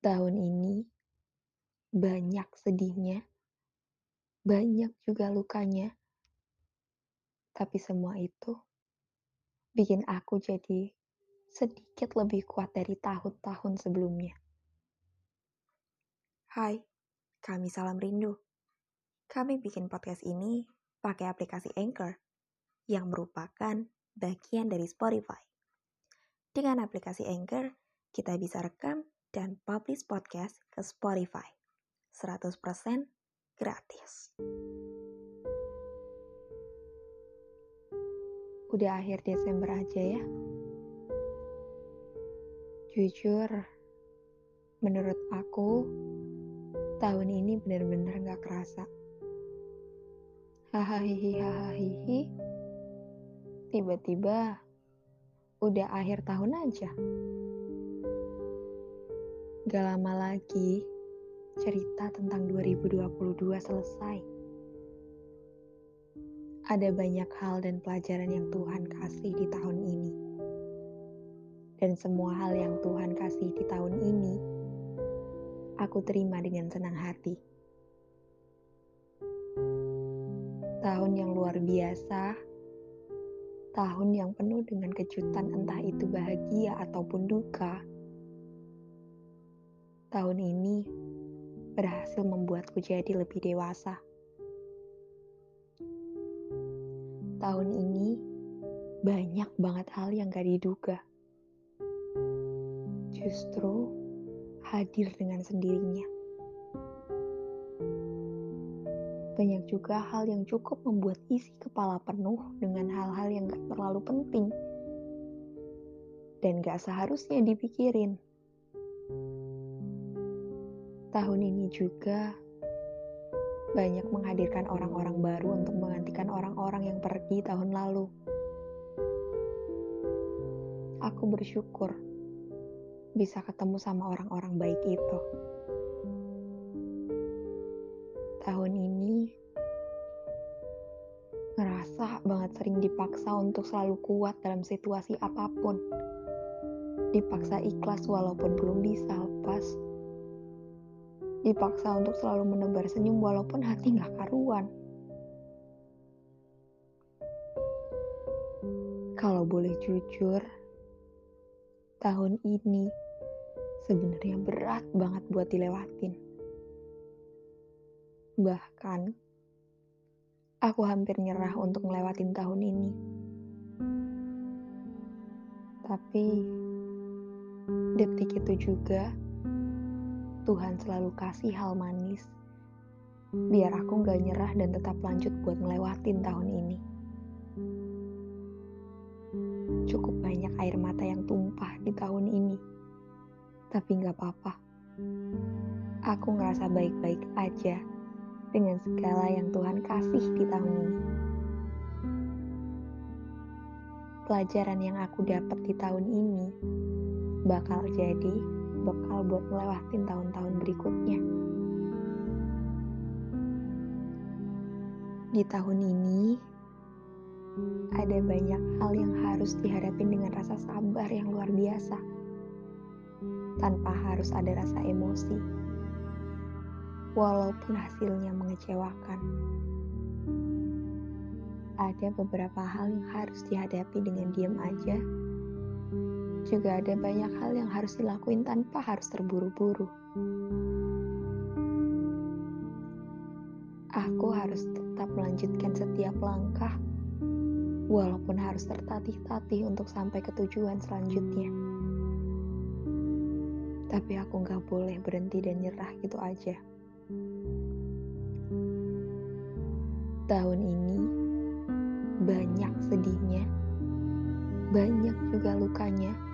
Tahun ini banyak sedihnya, banyak juga lukanya, tapi semua itu bikin aku jadi sedikit lebih kuat dari tahun-tahun sebelumnya. Hai, kami Salam Rindu. Kami bikin podcast ini pakai aplikasi Anchor yang merupakan bagian dari Spotify. Dengan aplikasi Anchor, kita bisa rekam dan publish podcast ke Spotify. 100% gratis. Udah akhir Desember aja ya. Jujur, menurut aku, tahun ini benar-benar gak kerasa. Hahaha hahaha tiba-tiba udah akhir tahun aja. Gak lama lagi, cerita tentang 2022 selesai. Ada banyak hal dan pelajaran yang Tuhan kasih di tahun ini. Dan semua hal yang Tuhan kasih di tahun ini, aku terima dengan senang hati. Tahun yang luar biasa, tahun yang penuh dengan kejutan entah itu bahagia ataupun duka tahun ini berhasil membuatku jadi lebih dewasa. Tahun ini banyak banget hal yang gak diduga. Justru hadir dengan sendirinya. Banyak juga hal yang cukup membuat isi kepala penuh dengan hal-hal yang gak terlalu penting dan gak seharusnya dipikirin tahun ini juga banyak menghadirkan orang-orang baru untuk menggantikan orang-orang yang pergi tahun lalu. Aku bersyukur bisa ketemu sama orang-orang baik itu. Tahun ini ngerasa banget sering dipaksa untuk selalu kuat dalam situasi apa pun. Dipaksa ikhlas walaupun belum bisa lepas dipaksa untuk selalu menebar senyum walaupun hati nggak karuan. Kalau boleh jujur, tahun ini sebenarnya berat banget buat dilewatin. Bahkan, aku hampir nyerah untuk ngelewatin tahun ini. Tapi, detik itu juga Tuhan selalu kasih hal manis. Biar aku gak nyerah dan tetap lanjut buat ngelewatin tahun ini. Cukup banyak air mata yang tumpah di tahun ini. Tapi gak apa-apa. Aku ngerasa baik-baik aja dengan segala yang Tuhan kasih di tahun ini. Pelajaran yang aku dapat di tahun ini bakal jadi bekal buat ngelewatin tahun-tahun berikutnya. Di tahun ini, ada banyak hal yang harus dihadapi dengan rasa sabar yang luar biasa, tanpa harus ada rasa emosi, walaupun hasilnya mengecewakan. Ada beberapa hal yang harus dihadapi dengan diam aja juga ada banyak hal yang harus dilakuin tanpa harus terburu-buru. Aku harus tetap melanjutkan setiap langkah, walaupun harus tertatih-tatih untuk sampai ke tujuan selanjutnya. Tapi aku gak boleh berhenti dan nyerah gitu aja. Tahun ini banyak sedihnya, banyak juga lukanya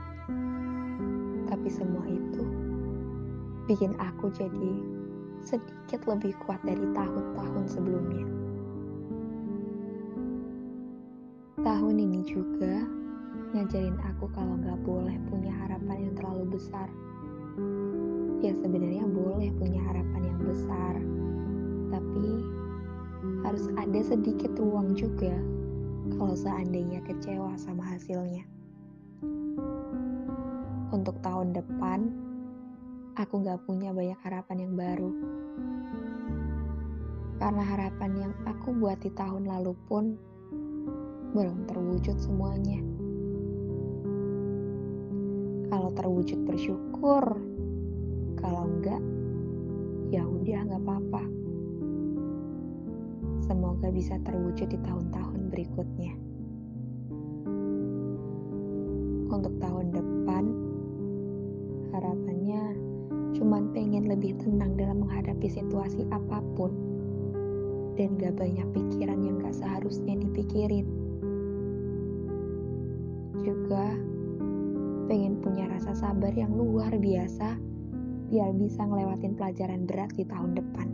tapi semua itu bikin aku jadi sedikit lebih kuat dari tahun-tahun sebelumnya. Tahun ini juga ngajarin aku kalau gak boleh punya harapan yang terlalu besar. Ya sebenarnya boleh punya harapan yang besar, tapi harus ada sedikit ruang juga kalau seandainya kecewa sama hasilnya untuk tahun depan, aku gak punya banyak harapan yang baru. Karena harapan yang aku buat di tahun lalu pun belum terwujud semuanya. Kalau terwujud bersyukur, kalau enggak, ya udah nggak apa-apa. Semoga bisa terwujud di tahun-tahun berikutnya. Untuk tahun depan, harapannya cuman pengen lebih tenang dalam menghadapi situasi apa pun dan gak banyak pikiran yang gak seharusnya dipikirin. Juga pengen punya rasa sabar yang luar biasa biar bisa ngelewatin pelajaran berat di tahun depan.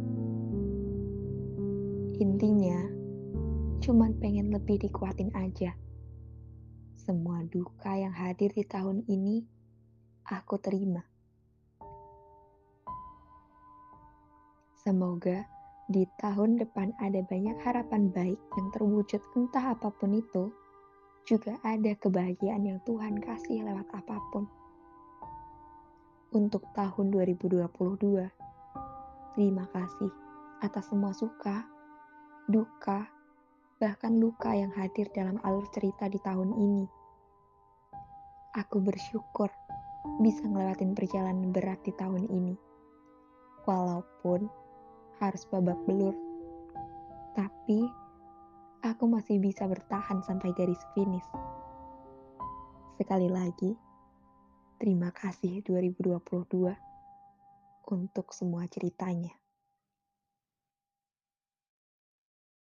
Intinya, cuman pengen lebih dikuatin aja. Semua duka yang hadir di tahun ini, aku terima. Semoga di tahun depan ada banyak harapan baik yang terwujud entah apa pun itu juga ada kebahagiaan yang Tuhan kasih lewat apa pun. Untuk tahun 2022, terima kasih atas semua suka, duka, bahkan luka yang hadir dalam alur cerita di tahun ini. Aku bersyukur bisa ngelewatin perjalanan berat di tahun ini. Walaupun harus babak belur. Tapi aku masih bisa bertahan sampai garis finish. Sekali lagi, terima kasih 2022 untuk semua ceritanya.